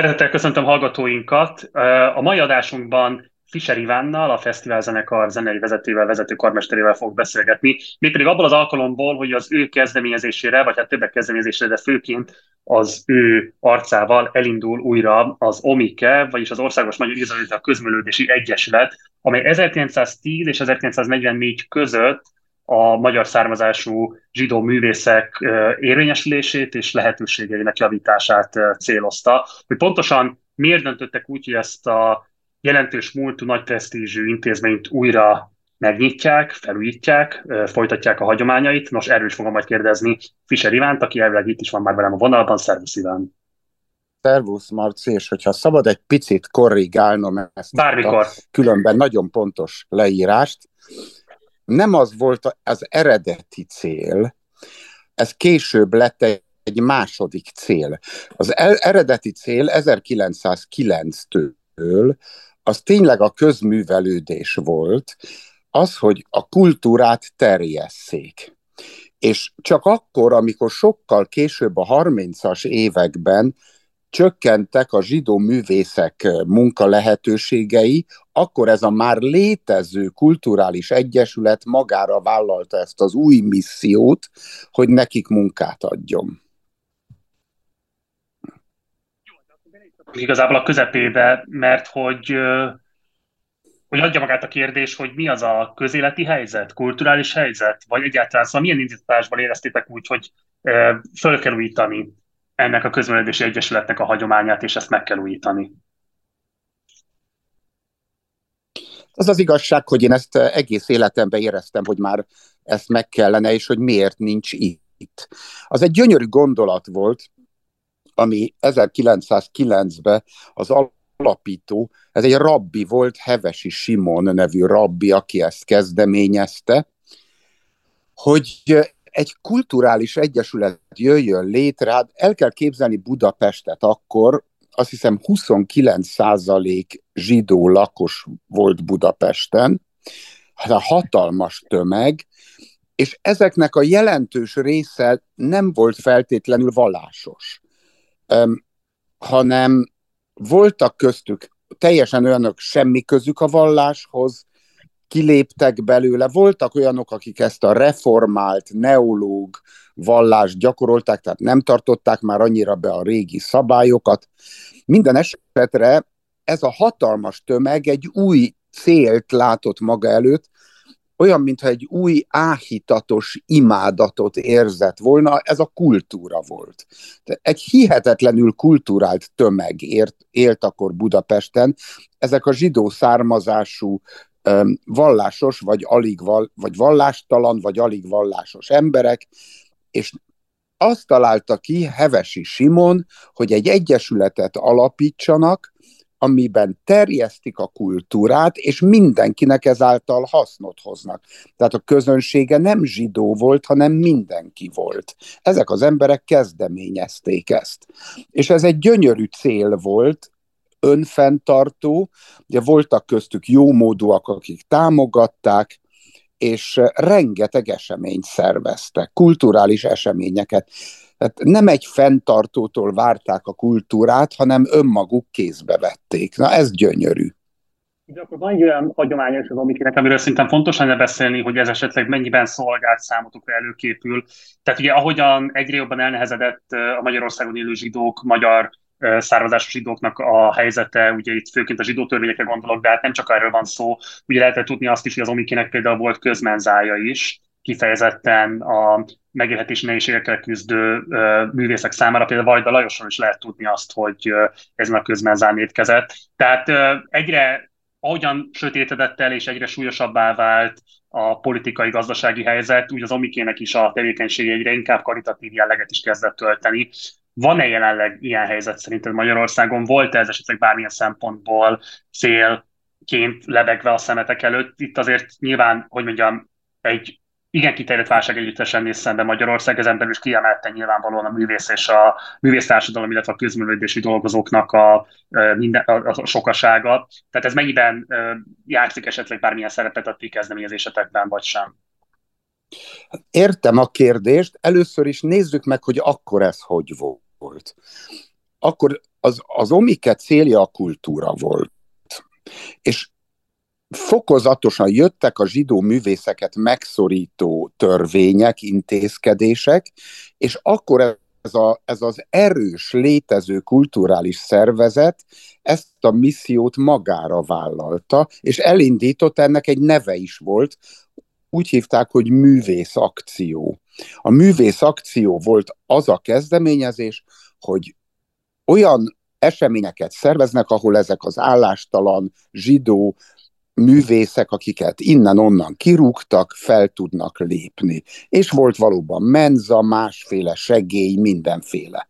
Szeretettel köszöntöm hallgatóinkat. A mai adásunkban Fischer Ivánnal, a Fesztivál zenekar zenei vezetővel, vezető karmesterével fog beszélgetni. Mégpedig abból az alkalomból, hogy az ő kezdeményezésére, vagy hát többek kezdeményezésére, de főként az ő arcával elindul újra az OMIKE, vagyis az Országos Magyar Izraelita Közműlődési Egyesület, amely 1910 és 1944 között a magyar származású zsidó művészek érvényesülését és lehetőségeinek javítását célozta. Hogy pontosan miért döntöttek úgy, hogy ezt a jelentős múltú, nagy presztízsű intézményt újra megnyitják, felújítják, folytatják a hagyományait. Nos, erről is fogom majd kérdezni Fischer Ivánt, aki elvileg itt is van már velem a vonalban. Szervusz Iván! Szervusz, Marci, és hogyha szabad egy picit korrigálnom ezt Bármikor. a különben nagyon pontos leírást, nem az volt az eredeti cél, ez később lett egy második cél. Az eredeti cél 1909-től az tényleg a közművelődés volt, az, hogy a kultúrát terjesszék. És csak akkor, amikor sokkal később a 30-as években csökkentek a zsidó művészek munka lehetőségei, akkor ez a már létező kulturális egyesület magára vállalta ezt az új missziót, hogy nekik munkát adjon. Igazából a közepébe, mert hogy, hogy adja magát a kérdés, hogy mi az a közéleti helyzet, kulturális helyzet, vagy egyáltalán szóval milyen indításban éreztétek úgy, hogy föl kell újítani ennek a közművelési egyesületnek a hagyományát, és ezt meg kell újítani. Az az igazság, hogy én ezt egész életemben éreztem, hogy már ezt meg kellene, és hogy miért nincs itt. Az egy gyönyörű gondolat volt, ami 1909-ben az alapító, ez egy rabbi volt, Hevesi Simon nevű rabbi, aki ezt kezdeményezte, hogy egy kulturális egyesület jöjjön létre, hát el kell képzelni Budapestet akkor, azt hiszem 29 százalék zsidó lakos volt Budapesten, hát a hatalmas tömeg, és ezeknek a jelentős része nem volt feltétlenül vallásos, hanem voltak köztük teljesen olyanok semmi közük a valláshoz, kiléptek belőle. Voltak olyanok, akik ezt a reformált, neológ vallást gyakorolták, tehát nem tartották már annyira be a régi szabályokat. Minden esetre ez a hatalmas tömeg egy új célt látott maga előtt, olyan, mintha egy új áhítatos imádatot érzett volna, ez a kultúra volt. Egy hihetetlenül kulturált tömeg ért, élt akkor Budapesten, ezek a zsidó származású vallásos, vagy alig val, vagy vallástalan, vagy alig vallásos emberek, és azt találta ki Hevesi Simon, hogy egy egyesületet alapítsanak, amiben terjesztik a kultúrát, és mindenkinek ezáltal hasznot hoznak. Tehát a közönsége nem zsidó volt, hanem mindenki volt. Ezek az emberek kezdeményezték ezt. És ez egy gyönyörű cél volt, önfenntartó, ugye voltak köztük jómódúak, akik támogatták, és rengeteg eseményt szerveztek, kulturális eseményeket. Tehát nem egy fenntartótól várták a kultúrát, hanem önmaguk kézbe vették. Na ez gyönyörű. De akkor van egy olyan hagyományos az amikének, amiről szerintem fontos lenne beszélni, hogy ez esetleg mennyiben szolgált számotokra előképül. Tehát ugye ahogyan egyre jobban elnehezedett a Magyarországon élő zsidók, magyar származásos zsidóknak a helyzete, ugye itt főként a zsidó törvényekre gondolok, de hát nem csak erről van szó, ugye lehetett tudni azt is, hogy az Omikének például volt közmenzája is, kifejezetten a megélhetési nehézségekkel küzdő művészek számára, például Vajda Lajosról is lehet tudni azt, hogy ezen a közmenzán étkezett. Tehát egyre, ahogyan sötétedett el és egyre súlyosabbá vált a politikai, gazdasági helyzet, úgy az Omikének is a tevékenysége egyre inkább karitatív jelleget is kezdett tölteni. Van-e jelenleg ilyen helyzet szerinted Magyarországon? Volt-e ez esetleg bármilyen szempontból célként lebegve a szemetek előtt? Itt azért nyilván, hogy mondjam, egy igen kiterjedt válság együttesen néz szembe Magyarország, ezen belül is kiemelten nyilvánvalóan a művész és a művésztársadalom, illetve a közművelődési dolgozóknak a, minden, a, a sokasága. Tehát ez mennyiben játszik esetleg bármilyen szerepet a ti kezdeményezésetekben, vagy sem? Értem a kérdést. Először is nézzük meg, hogy akkor ez hogy volt. Akkor az, az Omike célja a kultúra volt. És fokozatosan jöttek a zsidó művészeket megszorító törvények, intézkedések, és akkor ez, a, ez az erős, létező kulturális szervezet ezt a missziót magára vállalta, és elindított, ennek egy neve is volt, úgy hívták, hogy művész akció. A művész akció volt az a kezdeményezés, hogy olyan eseményeket szerveznek, ahol ezek az állástalan zsidó művészek, akiket innen-onnan kirúgtak, fel tudnak lépni. És volt valóban menza, másféle segély, mindenféle.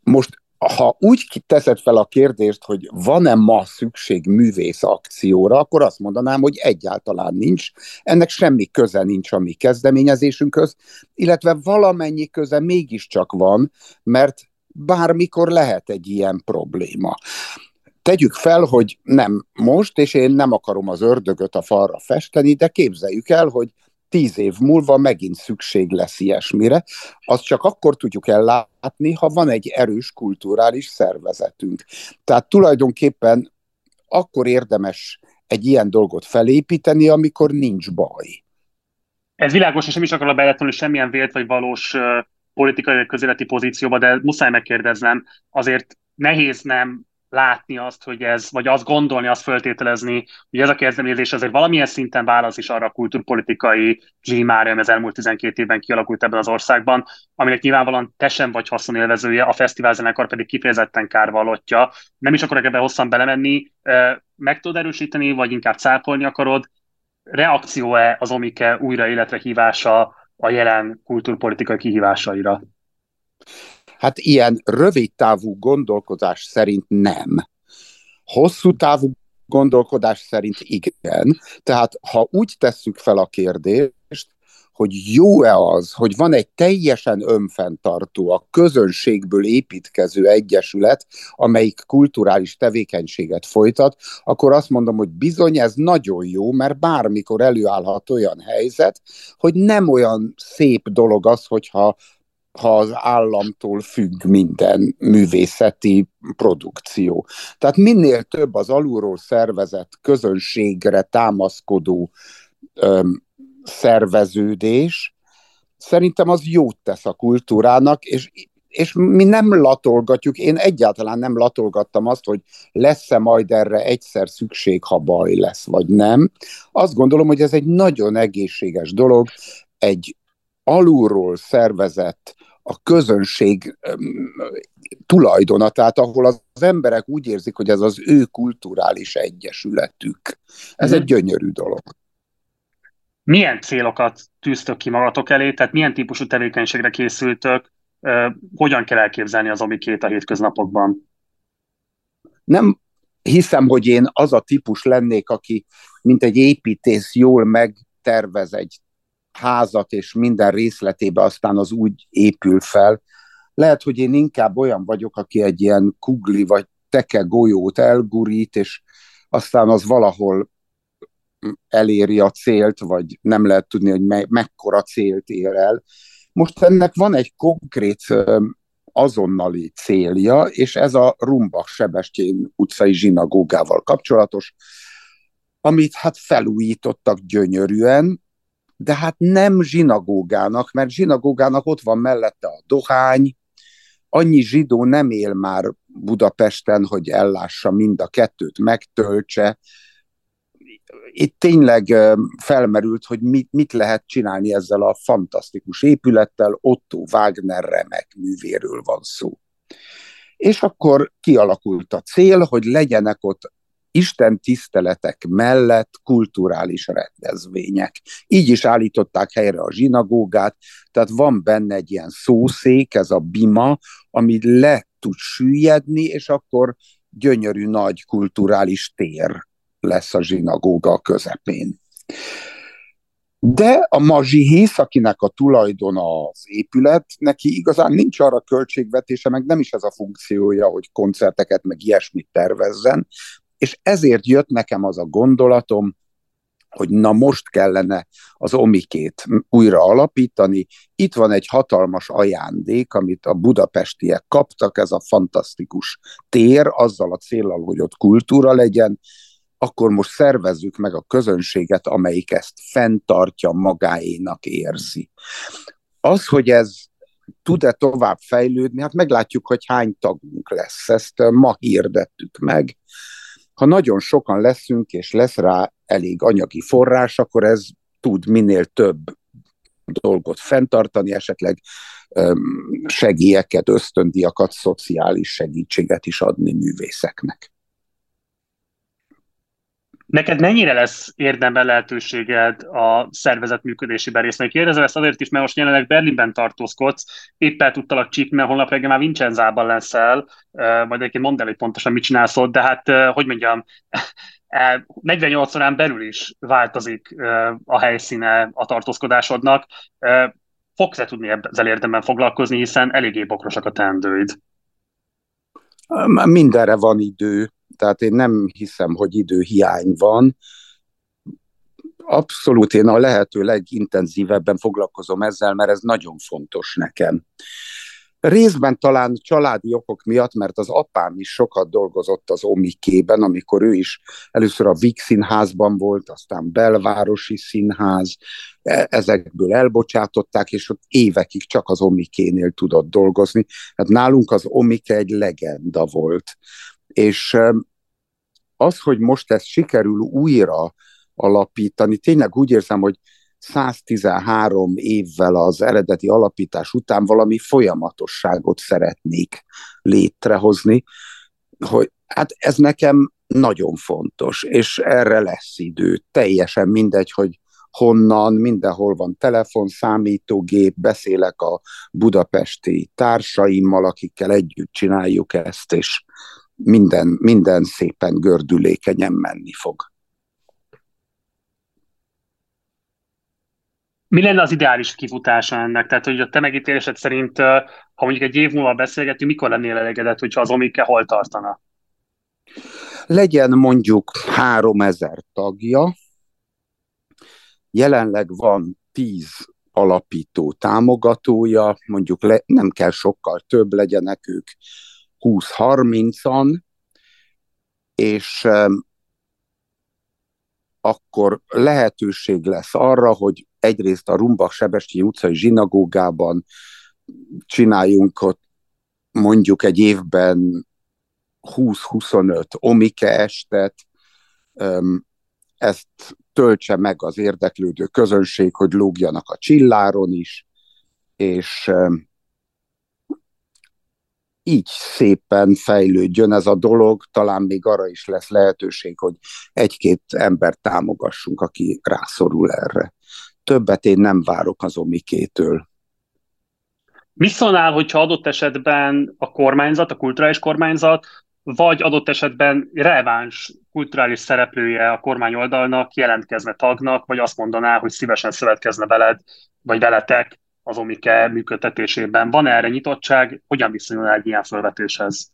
Most ha úgy teszed fel a kérdést, hogy van-e ma szükség művész akcióra, akkor azt mondanám, hogy egyáltalán nincs. Ennek semmi köze nincs a mi kezdeményezésünkhöz, illetve valamennyi köze mégiscsak van, mert bármikor lehet egy ilyen probléma. Tegyük fel, hogy nem most, és én nem akarom az ördögöt a falra festeni, de képzeljük el, hogy tíz év múlva megint szükség lesz ilyesmire. Azt csak akkor tudjuk ellátni, ha van egy erős kulturális szervezetünk. Tehát tulajdonképpen akkor érdemes egy ilyen dolgot felépíteni, amikor nincs baj. Ez világos, és nem is akarok beletolni semmilyen vélt vagy valós politikai vagy közéleti pozícióba, de muszáj megkérdeznem, azért nehéz nem látni azt, hogy ez, vagy azt gondolni, azt föltételezni, hogy ez a kezdeményezés azért valamilyen szinten válasz is arra a kulturpolitikai klímára, ami az elmúlt 12 évben kialakult ebben az országban, aminek nyilvánvalóan te sem vagy haszonélvezője, a fesztiválzenekar pedig kifejezetten kárvalotja. Nem is akarok ebbe hosszan belemenni, meg tudod erősíteni, vagy inkább cáfolni akarod, reakció-e az Omike újra életre hívása a jelen kulturpolitikai kihívásaira? Hát ilyen rövid távú gondolkodás szerint nem. Hosszú távú gondolkodás szerint igen. Tehát ha úgy tesszük fel a kérdést, hogy jó-e az, hogy van egy teljesen önfenntartó, a közönségből építkező egyesület, amelyik kulturális tevékenységet folytat, akkor azt mondom, hogy bizony ez nagyon jó, mert bármikor előállhat olyan helyzet, hogy nem olyan szép dolog az, hogyha ha az államtól függ minden művészeti produkció. Tehát minél több az alulról szervezett közönségre támaszkodó öm, szerveződés, szerintem az jót tesz a kultúrának, és és mi nem latolgatjuk, én egyáltalán nem latolgattam azt, hogy lesz-e majd erre egyszer szükség, ha baj lesz, vagy nem. Azt gondolom, hogy ez egy nagyon egészséges dolog, egy alulról szervezett a közönség tulajdona, tehát ahol az, emberek úgy érzik, hogy ez az ő kulturális egyesületük. Ez mm. egy gyönyörű dolog. Milyen célokat tűztök ki magatok elé, tehát milyen típusú tevékenységre készültök, hogyan kell elképzelni az omikét a hétköznapokban? Nem hiszem, hogy én az a típus lennék, aki mint egy építész jól megtervez egy házat, és minden részletébe aztán az úgy épül fel. Lehet, hogy én inkább olyan vagyok, aki egy ilyen kugli vagy teke golyót elgurít, és aztán az valahol eléri a célt, vagy nem lehet tudni, hogy me- mekkora célt ér el. Most ennek van egy konkrét azonnali célja, és ez a Rumbach Sebestyén utcai zsinagógával kapcsolatos, amit hát felújítottak gyönyörűen, de hát nem zsinagógának, mert zsinagógának ott van mellette a dohány, annyi zsidó nem él már Budapesten, hogy ellássa mind a kettőt, megtöltse. Itt tényleg felmerült, hogy mit, mit lehet csinálni ezzel a fantasztikus épülettel, Otto Wagner remek művéről van szó. És akkor kialakult a cél, hogy legyenek ott Isten tiszteletek mellett kulturális rendezvények. Így is állították helyre a zsinagógát, tehát van benne egy ilyen szószék, ez a bima, ami le tud süllyedni, és akkor gyönyörű nagy kulturális tér lesz a zsinagóga közepén. De a mazsihész, akinek a tulajdona az épület, neki igazán nincs arra költségvetése, meg nem is ez a funkciója, hogy koncerteket, meg ilyesmit tervezzen, és ezért jött nekem az a gondolatom, hogy na most kellene az omikét újra alapítani. Itt van egy hatalmas ajándék, amit a budapestiek kaptak, ez a fantasztikus tér, azzal a célral, hogy ott kultúra legyen, akkor most szervezzük meg a közönséget, amelyik ezt fenntartja, magáénak érzi. Az, hogy ez tud-e tovább fejlődni, hát meglátjuk, hogy hány tagunk lesz. Ezt ma hirdettük meg. Ha nagyon sokan leszünk, és lesz rá elég anyagi forrás, akkor ez tud minél több dolgot fenntartani, esetleg segélyeket, ösztöndiakat, szociális segítséget is adni művészeknek. Neked mennyire lesz érdemben lehetőséged a szervezet működésében részt venni? Kérdezem ezt azért is, mert most jelenleg Berlinben tartózkodsz, éppen tudtalak csípni, mert holnap reggel már Vincenzában leszel, majd egyébként mondd el, hogy pontosan mit csinálsz ott, de hát, hogy mondjam, 48 órán belül is változik a helyszíne a tartózkodásodnak. Fogsz-e tudni ezzel érdemben foglalkozni, hiszen eléggé bokrosak a teendőid? Mindenre van idő, tehát én nem hiszem, hogy időhiány van. Abszolút én a lehető legintenzívebben foglalkozom ezzel, mert ez nagyon fontos nekem. Részben talán családi okok miatt, mert az apám is sokat dolgozott az Omikében, amikor ő is először a Vix színházban volt, aztán belvárosi színház, e, ezekből elbocsátották, és ott évekig csak az Omikénél tudott dolgozni. Hát nálunk az Omike egy legenda volt. És az, hogy most ezt sikerül újra alapítani, tényleg úgy érzem, hogy 113 évvel az eredeti alapítás után valami folyamatosságot szeretnék létrehozni, hogy hát ez nekem nagyon fontos, és erre lesz idő. Teljesen mindegy, hogy honnan, mindenhol van telefon, számítógép, beszélek a budapesti társaimmal, akikkel együtt csináljuk ezt, és minden, minden szépen gördülékenyen menni fog. Mi lenne az ideális kifutása ennek? Tehát, hogy a te megítélésed szerint, ha mondjuk egy év múlva beszélgetünk, mikor lennél elégedett, hogyha az Omike hol tartana? Legyen mondjuk 3000 tagja, jelenleg van 10 alapító támogatója, mondjuk le, nem kell sokkal több legyenek ők 20-30-an, és akkor lehetőség lesz arra, hogy egyrészt a Rumbak Sebesti utcai zsinagógában csináljunk ott mondjuk egy évben 20-25 omike estet, ezt töltse meg az érdeklődő közönség, hogy lógjanak a csilláron is, és így szépen fejlődjön ez a dolog, talán még arra is lesz lehetőség, hogy egy-két ember támogassunk, aki rászorul erre. Többet én nem várok az omikétől. Mi szólnál, hogyha adott esetben a kormányzat, a kulturális kormányzat, vagy adott esetben releváns kulturális szereplője a kormány oldalnak jelentkezne tagnak, vagy azt mondaná, hogy szívesen szövetkezne veled, vagy veletek az Omike működtetésében. Van erre nyitottság? Hogyan viszonyul egy ilyen felvetéshez?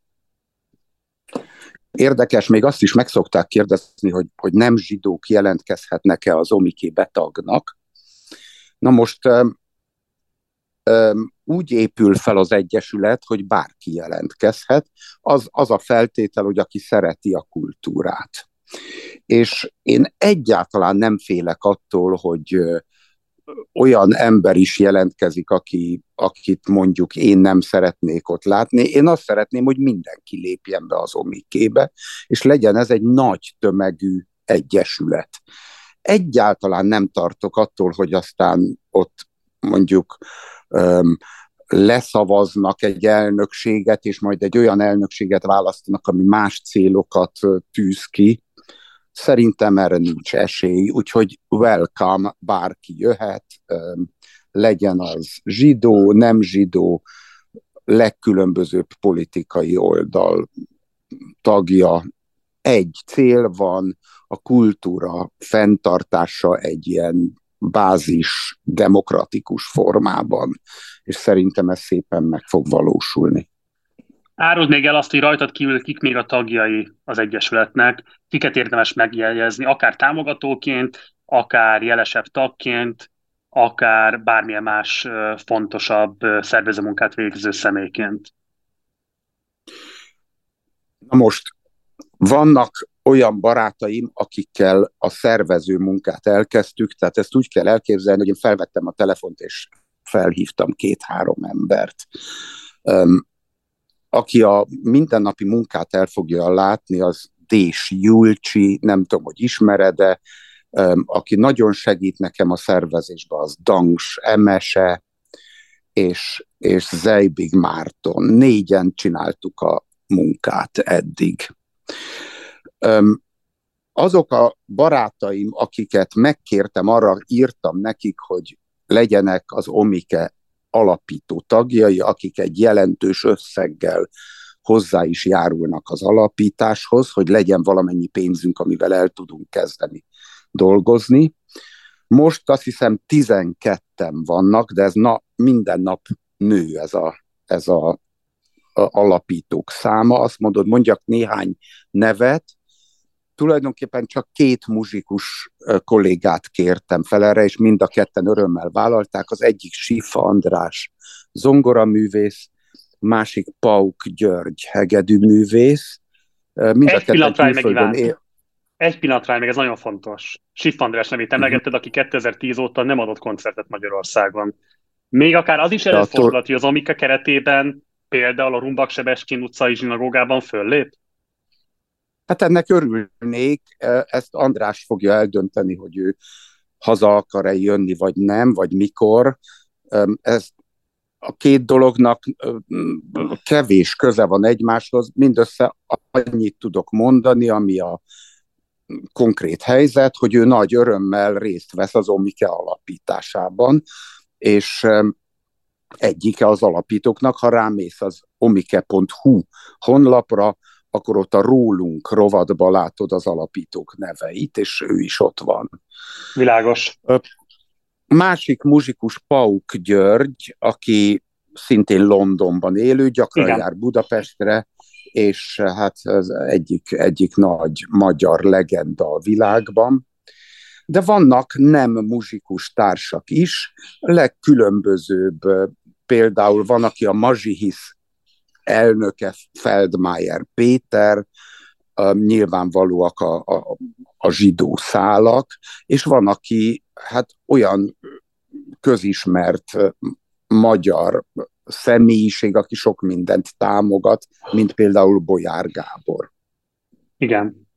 Érdekes, még azt is megszokták kérdezni, hogy, hogy nem zsidók jelentkezhetnek-e az Omiké betagnak. Na most úgy épül fel az Egyesület, hogy bárki jelentkezhet, az, az a feltétel, hogy aki szereti a kultúrát. És én egyáltalán nem félek attól, hogy olyan ember is jelentkezik, aki, akit mondjuk én nem szeretnék ott látni. Én azt szeretném, hogy mindenki lépjen be az omikébe, és legyen ez egy nagy tömegű egyesület. Egyáltalán nem tartok attól, hogy aztán ott mondjuk öm, leszavaznak egy elnökséget, és majd egy olyan elnökséget választanak, ami más célokat tűz ki, Szerintem erre nincs esély, úgyhogy welcome, bárki jöhet, legyen az zsidó, nem zsidó, legkülönbözőbb politikai oldal tagja. Egy cél van, a kultúra fenntartása egy ilyen bázis demokratikus formában, és szerintem ez szépen meg fog valósulni. Áruld még el azt, hogy rajtad kívül kik még a tagjai az Egyesületnek, kiket érdemes megjegyezni, akár támogatóként, akár jelesebb tagként, akár bármilyen más fontosabb szervezőmunkát végző személyként. Na most, vannak olyan barátaim, akikkel a szervező munkát elkezdtük, tehát ezt úgy kell elképzelni, hogy én felvettem a telefont, és felhívtam két-három embert. Aki a mindennapi munkát el fogja látni, az Dés Julcsi, nem tudom, hogy ismered de aki nagyon segít nekem a szervezésben, az Dangs Emese, és, és Zeibig Márton. Négyen csináltuk a munkát eddig. Azok a barátaim, akiket megkértem, arra írtam nekik, hogy legyenek az Omike alapító tagjai, akik egy jelentős összeggel hozzá is járulnak az alapításhoz, hogy legyen valamennyi pénzünk, amivel el tudunk kezdeni dolgozni. Most azt hiszem 12-en vannak, de ez na, minden nap nő ez a, ez a, a alapítók száma. Azt mondod, mondjak néhány nevet, tulajdonképpen csak két muzsikus kollégát kértem fel erre, és mind a ketten örömmel vállalták. Az egyik Sifa András zongoraművész, másik Pauk György hegedűművész. Mind Egy a pillanatra meg él... Egy pillanatra meg, ez nagyon fontos. Sif András nevét emlegetted, aki 2010 óta nem adott koncertet Magyarországon. Még akár az is előfordulhat, hogy az Omika keretében például a Rumbak Sebeskin utcai zsinagógában föllép? Hát ennek örülnék, e, ezt András fogja eldönteni, hogy ő haza akar-e jönni, vagy nem, vagy mikor. Ez a két dolognak kevés köze van egymáshoz, mindössze annyit tudok mondani, ami a konkrét helyzet, hogy ő nagy örömmel részt vesz az Omike alapításában, és egyike az alapítóknak, ha rámész az omike.hu honlapra, akkor ott a rólunk rovadba látod az alapítók neveit, és ő is ott van. Világos. Másik muzsikus Pauk György, aki szintén Londonban élő, gyakran Igen. jár Budapestre, és hát az egyik, egyik nagy magyar legenda a világban. De vannak nem muzsikus társak is, legkülönbözőbb, például van, aki a Mazsihisz elnöke Feldmayer Péter, nyilvánvalóak a, a, a zsidó szálak, és van, aki hát olyan közismert magyar személyiség, aki sok mindent támogat, mint például Bolyár Gábor. Igen.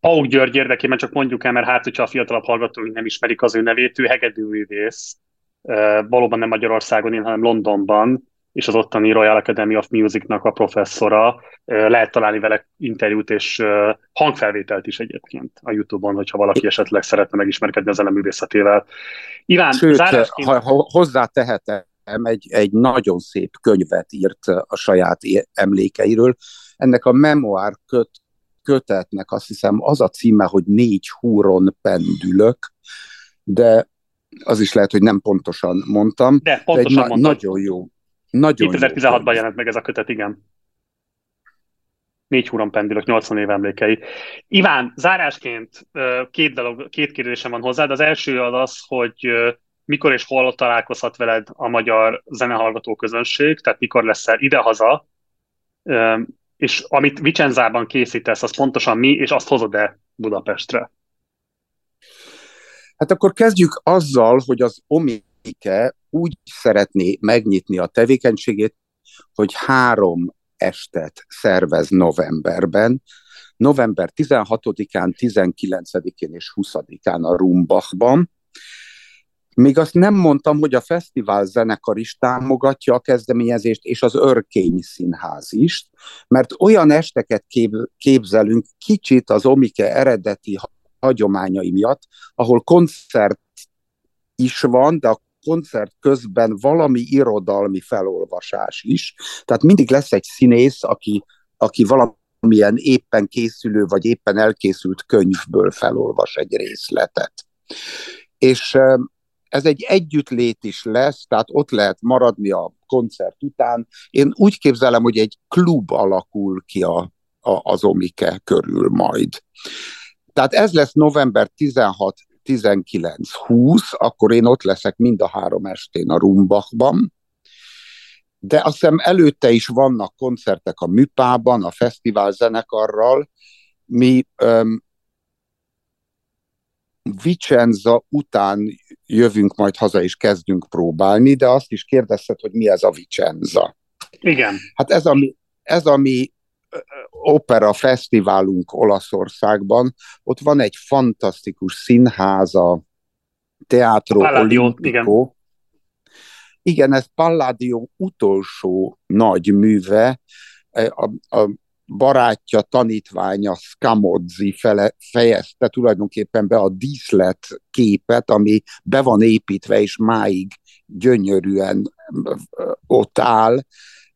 Pauk György érdekében csak mondjuk el, mert hát, hogyha a fiatalabb hallgatóink nem ismerik az ő nevét, ő hegedűművész, valóban nem Magyarországon, hanem Londonban, és az ottani Royal Academy of Musicnak a professzora. Lehet találni vele interjút és hangfelvételt is egyébként a YouTube-on, hogyha valaki esetleg szeretne megismerkedni az művészetével. Iván, Sőt, zárásként... ha, ha hozzátehetem, egy, egy nagyon szép könyvet írt a saját emlékeiről. Ennek a memoár köt, kötetnek azt hiszem az a címe, hogy négy húron pendülök, de az is lehet, hogy nem pontosan mondtam. De pontosan de egy na- nagyon jó, nagyon 2016-ban jelent meg ez a kötet, igen. Négy húron pendülök, 80 év emlékei. Iván, zárásként két, dolog, két kérdésem van hozzád. Az első az az, hogy mikor és hol találkozhat veled a magyar zenehallgató közönség, tehát mikor leszel idehaza, és amit Vicenzában készítesz, az pontosan mi, és azt hozod-e Budapestre? Hát akkor kezdjük azzal, hogy az Omike úgy szeretné megnyitni a tevékenységét, hogy három estet szervez novemberben. November 16-án, 19-én és 20-án a Rumbachban. Még azt nem mondtam, hogy a fesztivál zenekar is támogatja a kezdeményezést, és az Örkény Színház is, mert olyan esteket képzelünk kicsit az Omike eredeti hagyományai miatt, ahol koncert is van, de a koncert közben valami irodalmi felolvasás is. Tehát mindig lesz egy színész, aki, aki valamilyen éppen készülő, vagy éppen elkészült könyvből felolvas egy részletet. És ez egy együttlét is lesz, tehát ott lehet maradni a koncert után. Én úgy képzelem, hogy egy klub alakul ki a, a, az Omike körül majd. Tehát ez lesz november 16 19-20, akkor én ott leszek mind a három estén a Rumbachban, de azt hiszem előtte is vannak koncertek a Műpában, a fesztivál zenekarral. Mi um, Vicenza után jövünk majd haza és kezdünk próbálni, de azt is kérdezted, hogy mi ez a Vicenza. Igen. Hát ez a mi, ez a mi opera fesztiválunk Olaszországban, ott van egy fantasztikus színház, a Teatro Palladio. Igen. igen, ez Palladio utolsó nagy műve, a, a barátja, tanítványa Scamozzi fele, fejezte tulajdonképpen be a díszlet képet, ami be van építve, és máig gyönyörűen ott áll,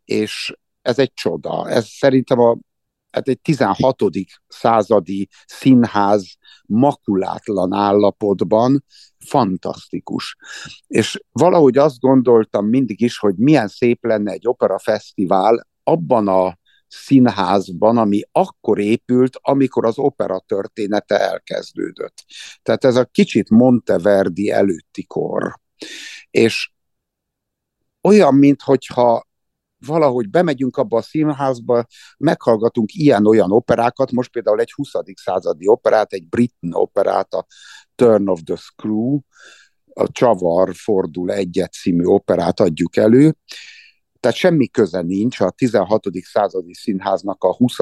és ez egy csoda. Ez szerintem a, hát egy 16. századi színház makulátlan állapotban fantasztikus. És valahogy azt gondoltam mindig is, hogy milyen szép lenne egy operafesztivál abban a színházban, ami akkor épült, amikor az opera története elkezdődött. Tehát ez a kicsit Monteverdi előtti kor. És olyan, mintha valahogy bemegyünk abba a színházba, meghallgatunk ilyen-olyan operákat, most például egy 20. századi operát, egy brit operát, a Turn of the Screw, a Csavar fordul egyet című operát adjuk elő, tehát semmi köze nincs a 16. századi színháznak a 20.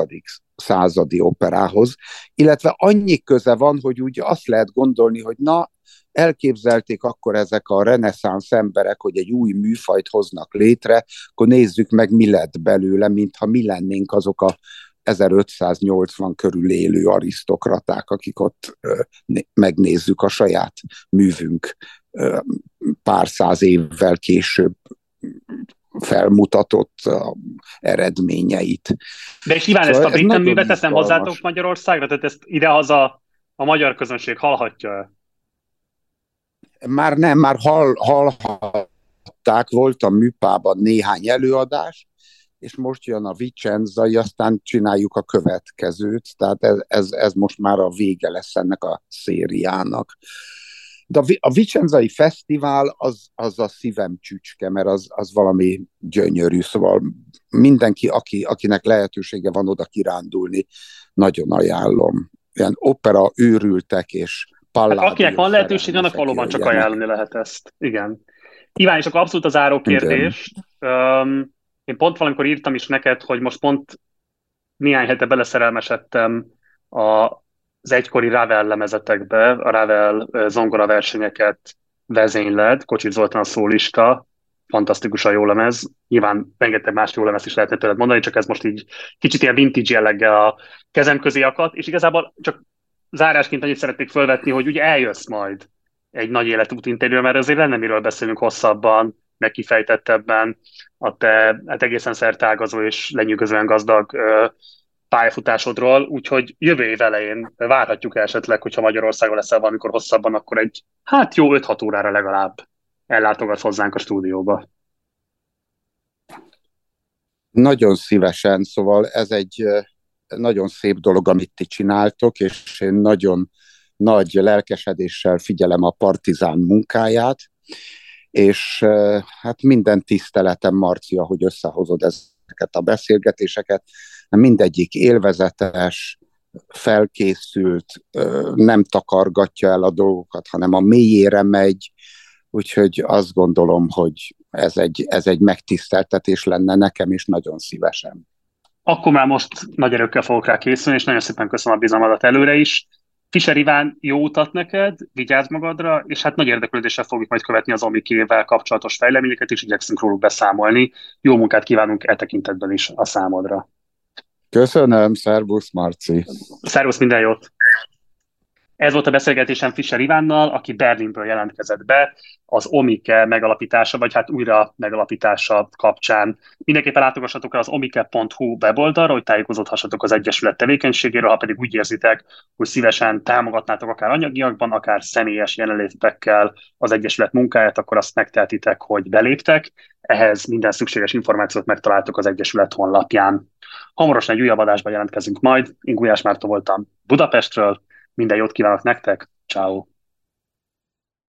századi operához, illetve annyi köze van, hogy úgy azt lehet gondolni, hogy na, elképzelték akkor ezek a reneszánsz emberek, hogy egy új műfajt hoznak létre, akkor nézzük meg, mi lett belőle, mintha mi lennénk azok a 1580 körül élő arisztokraták, akik ott megnézzük a saját művünk pár száz évvel később felmutatott eredményeit. De és Iván, szóval ezt a brit művet nem hozzátok Magyarországra? Tehát ezt idehaza a magyar közönség hallhatja már nem, már hall, hallhatták, volt a műpában néhány előadás, és most jön a Vicenza, aztán csináljuk a következőt, tehát ez, ez, ez most már a vége lesz ennek a szériának. De a Vicenzai Fesztivál az, az a szívem csücske, mert az, az valami gyönyörű, szóval mindenki, aki, akinek lehetősége van oda kirándulni, nagyon ajánlom. Ilyen opera őrültek, és Palladio hát akinek van lehetőség, annak valóban csak ajánlani lehet ezt. Igen. Iván, és akkor abszolút az záró kérdés. Um, én pont valamikor írtam is neked, hogy most pont néhány hete beleszerelmesedtem a, az egykori Ravel lemezetekbe, a Ravel zongora versenyeket vezényled, Kocsit Zoltán a szólista, fantasztikusan jó lemez. Nyilván rengeteg más jó lemez is lehetne tőled mondani, csak ez most így kicsit ilyen vintage jelleggel a kezem közé akadt, és igazából csak zárásként annyit szeretnék felvetni, hogy ugye eljössz majd egy nagy életút interjú, mert azért lenne miről beszélünk hosszabban, meg kifejtettebben a te hát egészen szertágazó és lenyűgözően gazdag ö, pályafutásodról, úgyhogy jövő év elején várhatjuk esetleg, hogyha Magyarországon leszel valamikor hosszabban, akkor egy hát jó 5-6 órára legalább ellátogatsz hozzánk a stúdióba. Nagyon szívesen, szóval ez egy nagyon szép dolog, amit ti csináltok, és én nagyon nagy lelkesedéssel figyelem a partizán munkáját, és hát minden tiszteletem, Marcia, hogy összehozod ezeket a beszélgetéseket. Mindegyik élvezetes, felkészült, nem takargatja el a dolgokat, hanem a mélyére megy, úgyhogy azt gondolom, hogy ez egy, ez egy megtiszteltetés lenne nekem is nagyon szívesen akkor már most nagy erőkkel fogok rá készülni, és nagyon szépen köszönöm a bizalmadat előre is. Fischer Iván, jó utat neked, vigyázz magadra, és hát nagy érdeklődéssel fogjuk majd követni az Omikével kapcsolatos fejleményeket, és igyekszünk róluk beszámolni. Jó munkát kívánunk e tekintetben is a számodra. Köszönöm, szervusz Marci. Szervusz, minden jót. Ez volt a beszélgetésem Fischer Ivánnal, aki Berlinből jelentkezett be az Omike megalapítása, vagy hát újra megalapítása kapcsán. Mindenképpen látogassatok el az omike.hu weboldalra, hogy tájékozódhassatok az Egyesület tevékenységéről, ha pedig úgy érzitek, hogy szívesen támogatnátok akár anyagiakban, akár személyes jelenlétekkel az Egyesület munkáját, akkor azt megtehetitek, hogy beléptek. Ehhez minden szükséges információt megtaláltok az Egyesület honlapján. Hamarosan egy újabb adásban jelentkezünk majd. Én Gulyás Márta voltam Budapestről, minden jót kívánok nektek, ciao.